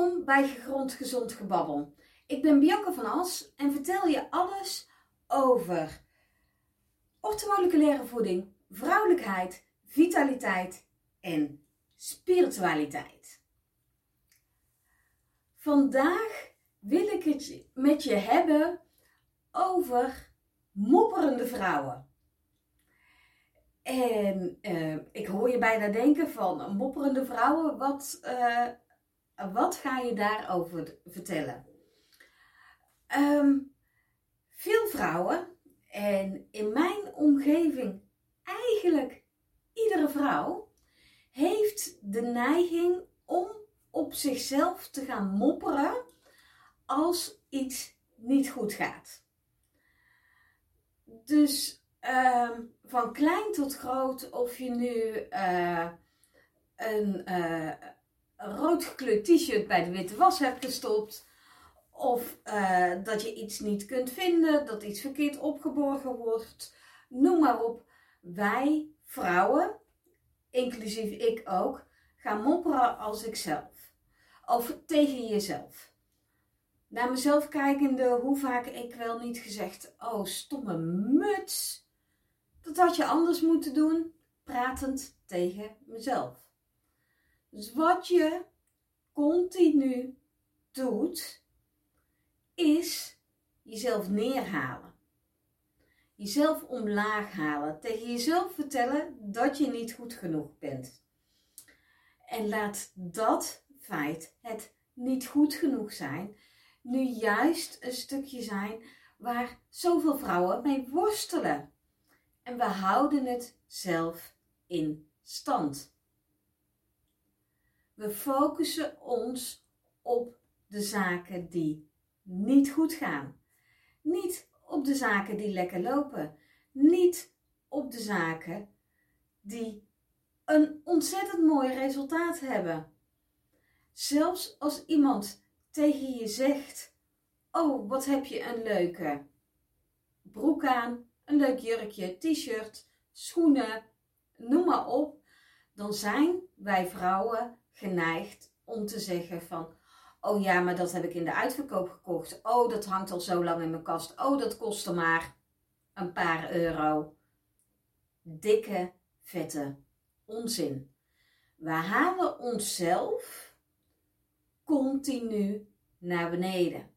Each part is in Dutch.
Welkom bij Gegrond Gezond Gebabbel. Ik ben Bianca van As en vertel je alles over orthomoleculaire voeding, vrouwelijkheid, vitaliteit en spiritualiteit. Vandaag wil ik het met je hebben over mopperende vrouwen. En uh, ik hoor je bijna denken van mopperende vrouwen, wat, uh, wat ga je daarover vertellen? Um, veel vrouwen, en in mijn omgeving eigenlijk iedere vrouw, heeft de neiging om op zichzelf te gaan mopperen als iets niet goed gaat. Dus uh, van klein tot groot, of je nu uh, een uh, rood gekleurd t-shirt bij de witte was hebt gestopt, of uh, dat je iets niet kunt vinden, dat iets verkeerd opgeborgen wordt, noem maar op. Wij vrouwen, inclusief ik ook, gaan mopperen als ikzelf. Of tegen jezelf. Naar mezelf kijkende, hoe vaak ik wel niet gezegd: Oh, stomme muts. Dat had je anders moeten doen, pratend tegen mezelf. Dus wat je continu doet, is jezelf neerhalen. Jezelf omlaag halen. Tegen jezelf vertellen dat je niet goed genoeg bent. En laat dat feit, het niet goed genoeg zijn, nu juist een stukje zijn waar zoveel vrouwen mee worstelen. En we houden het zelf in stand. We focussen ons op de zaken die niet goed gaan. Niet op de zaken die lekker lopen. Niet op de zaken die een ontzettend mooi resultaat hebben. Zelfs als iemand tegen je zegt: Oh, wat heb je een leuke broek aan, een leuk jurkje, t-shirt, schoenen, noem maar op, dan zijn wij vrouwen geneigd om te zeggen van Oh ja, maar dat heb ik in de uitverkoop gekocht. Oh, dat hangt al zo lang in mijn kast. Oh, dat kostte maar een paar euro. Dikke, vette onzin. We halen onszelf continu naar beneden.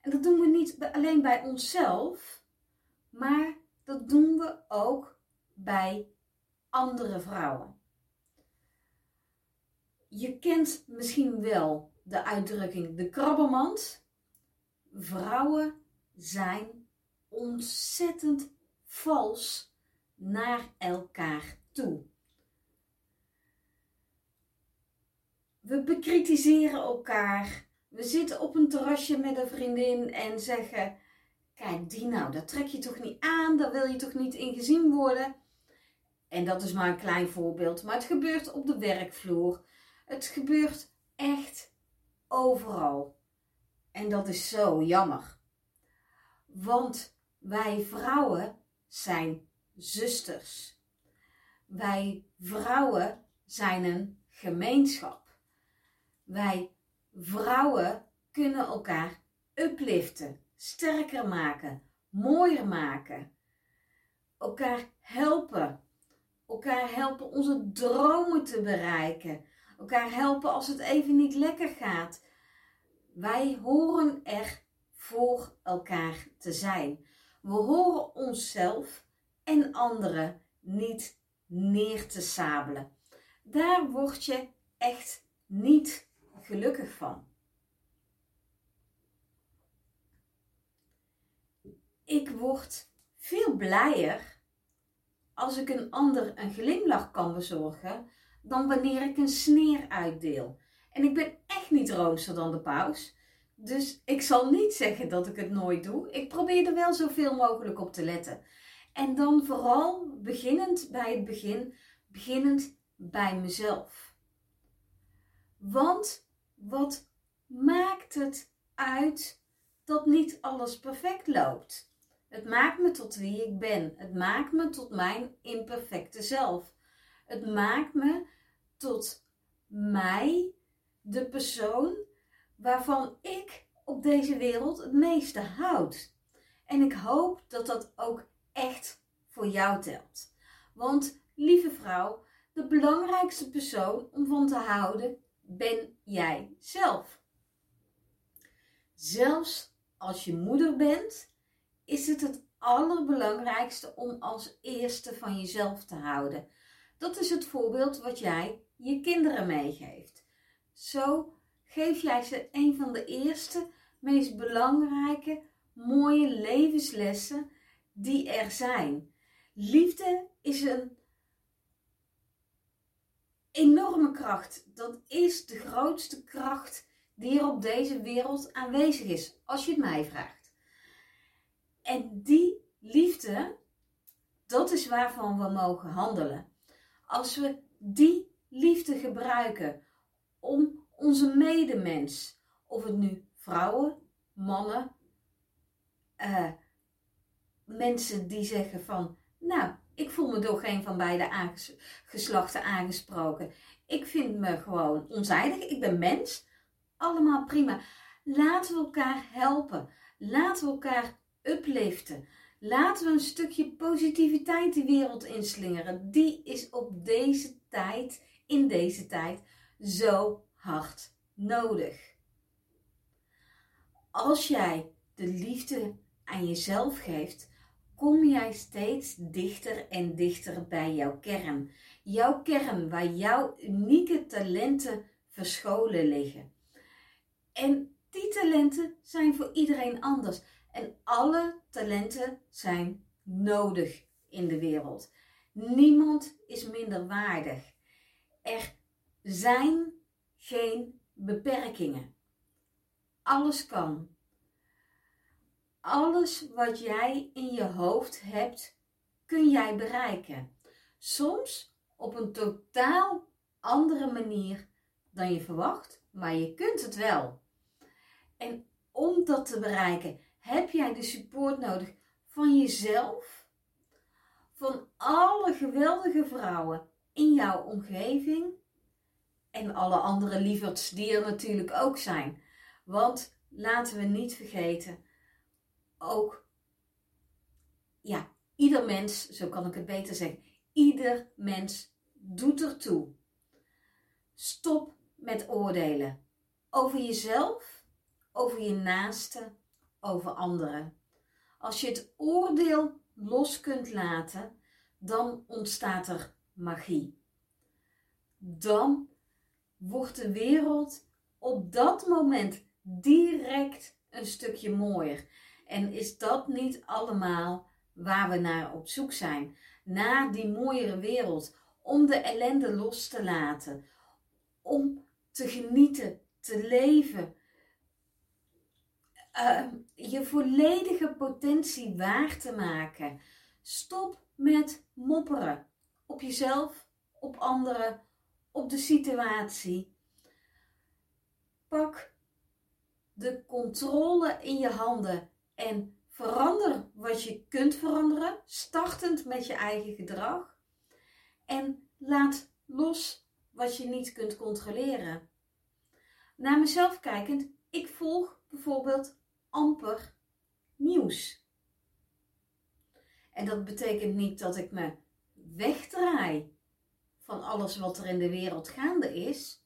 En dat doen we niet alleen bij onszelf, maar dat doen we ook bij andere vrouwen. Je kent misschien wel de uitdrukking de krabbermand. Vrouwen zijn ontzettend vals naar elkaar toe. We bekritiseren elkaar. We zitten op een terrasje met een vriendin en zeggen: Kijk, die nou, dat trek je toch niet aan, daar wil je toch niet in gezien worden. En dat is maar een klein voorbeeld, maar het gebeurt op de werkvloer. Het gebeurt echt overal. En dat is zo jammer. Want wij vrouwen zijn zusters. Wij vrouwen zijn een gemeenschap. Wij vrouwen kunnen elkaar upliften, sterker maken, mooier maken, elkaar helpen, elkaar helpen onze dromen te bereiken, elkaar helpen als het even niet lekker gaat. Wij horen er voor elkaar te zijn. We horen onszelf en anderen niet neer te sabelen. Daar word je echt niet gelukkig van. Ik word veel blijer als ik een ander een glimlach kan bezorgen dan wanneer ik een sneer uitdeel. En ik ben echt niet roomser dan de paus. Dus ik zal niet zeggen dat ik het nooit doe. Ik probeer er wel zoveel mogelijk op te letten. En dan vooral beginnend bij het begin, beginnend bij mezelf. Want wat maakt het uit dat niet alles perfect loopt? Het maakt me tot wie ik ben. Het maakt me tot mijn imperfecte zelf. Het maakt me tot mij de persoon waarvan ik op deze wereld het meeste houd. En ik hoop dat dat ook echt voor jou telt. Want lieve vrouw, de belangrijkste persoon om van te houden ben jij zelf. Zelfs als je moeder bent, is het het allerbelangrijkste om als eerste van jezelf te houden. Dat is het voorbeeld wat jij je kinderen meegeeft. Zo geef jij ze een van de eerste, meest belangrijke, mooie levenslessen die er zijn. Liefde is een enorme kracht. Dat is de grootste kracht die er op deze wereld aanwezig is, als je het mij vraagt. En die liefde, dat is waarvan we mogen handelen. Als we die liefde gebruiken om onze medemens, of het nu vrouwen, mannen, uh, mensen die zeggen van, nou, ik voel me door geen van beide geslachten aangesproken. Ik vind me gewoon onzijdig. Ik ben mens. Allemaal prima. Laten we elkaar helpen. Laten we elkaar upliften. Laten we een stukje positiviteit de wereld inslingeren. Die is op deze tijd, in deze tijd, zo hard nodig. Als jij de liefde aan jezelf geeft, kom jij steeds dichter en dichter bij jouw kern. Jouw kern waar jouw unieke talenten verscholen liggen. En die talenten zijn voor iedereen anders. En alle talenten zijn nodig in de wereld. Niemand is minder waardig. Er zijn geen beperkingen. Alles kan. Alles wat jij in je hoofd hebt, kun jij bereiken. Soms op een totaal andere manier dan je verwacht, maar je kunt het wel. En om dat te bereiken, heb jij de support nodig van jezelf, van alle geweldige vrouwen in jouw omgeving en alle andere lieverds die er natuurlijk ook zijn. Want laten we niet vergeten, ook, ja, ieder mens, zo kan ik het beter zeggen, ieder mens doet ertoe. Stop met oordelen over jezelf, over je naaste, over anderen. Als je het oordeel los kunt laten, dan ontstaat er magie. Dan wordt de wereld op dat moment direct een stukje mooier. En is dat niet allemaal waar we naar op zoek zijn? Naar die mooiere wereld, om de ellende los te laten, om te genieten, te leven, uh, je volledige potentie waar te maken. Stop met mopperen op jezelf, op anderen, op de situatie. Pak de controle in je handen en verander wat je kunt veranderen, startend met je eigen gedrag. En laat los wat je niet kunt controleren. Naar mezelf kijkend, ik volg bijvoorbeeld amper nieuws. En dat betekent niet dat ik me wegdraai van alles wat er in de wereld gaande is,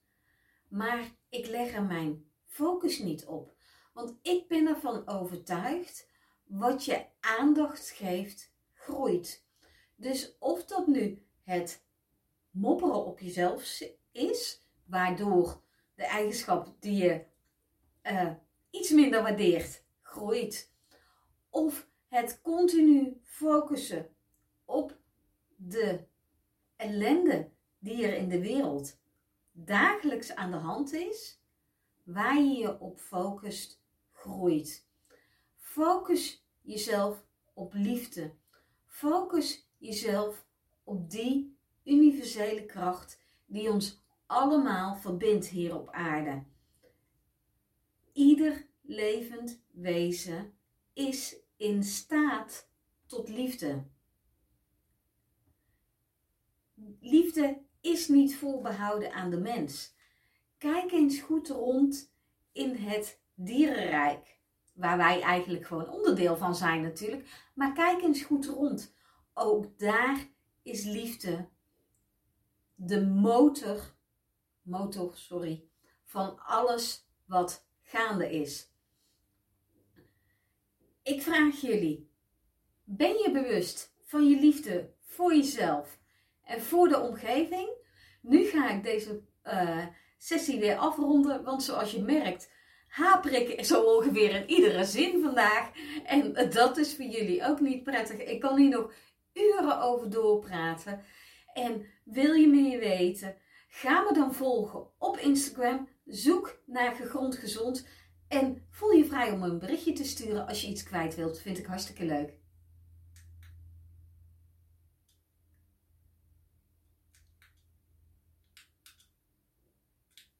maar ik leg er mijn focus niet op. Want ik ben ervan overtuigd, wat je aandacht geeft, groeit. Dus of dat nu het mopperen op jezelf is, waardoor de eigenschap die je uh, iets minder waardeert, groeit. Of het continu focussen op de ellende die er in de wereld dagelijks aan de hand is, waar je je op focust, groeit. Focus jezelf op liefde. Focus jezelf op die universele kracht die ons allemaal verbindt hier op aarde. Ieder levend wezen is in staat tot liefde. Liefde is niet voorbehouden aan de mens. kijk eens goed rond in het dierenrijk. Waar wij eigenlijk gewoon onderdeel van zijn natuurlijk. Maar kijk eens goed rond. Ook daar is liefde de motor, motor sorry, van alles wat gaande is. Ik vraag jullie, ben je bewust van je liefde voor jezelf en voor de omgeving? Nu ga ik deze uh, sessie weer afronden, want zoals je merkt, haper ik zo ongeveer in iedere zin vandaag. En dat is voor jullie ook niet prettig. Ik kan hier nog uren over doorpraten. En wil je meer weten? Ga me dan volgen op Instagram. Zoek naar Gegrond Gezond. En voel je vrij om een berichtje te sturen als je iets kwijt wilt. Vind ik hartstikke leuk.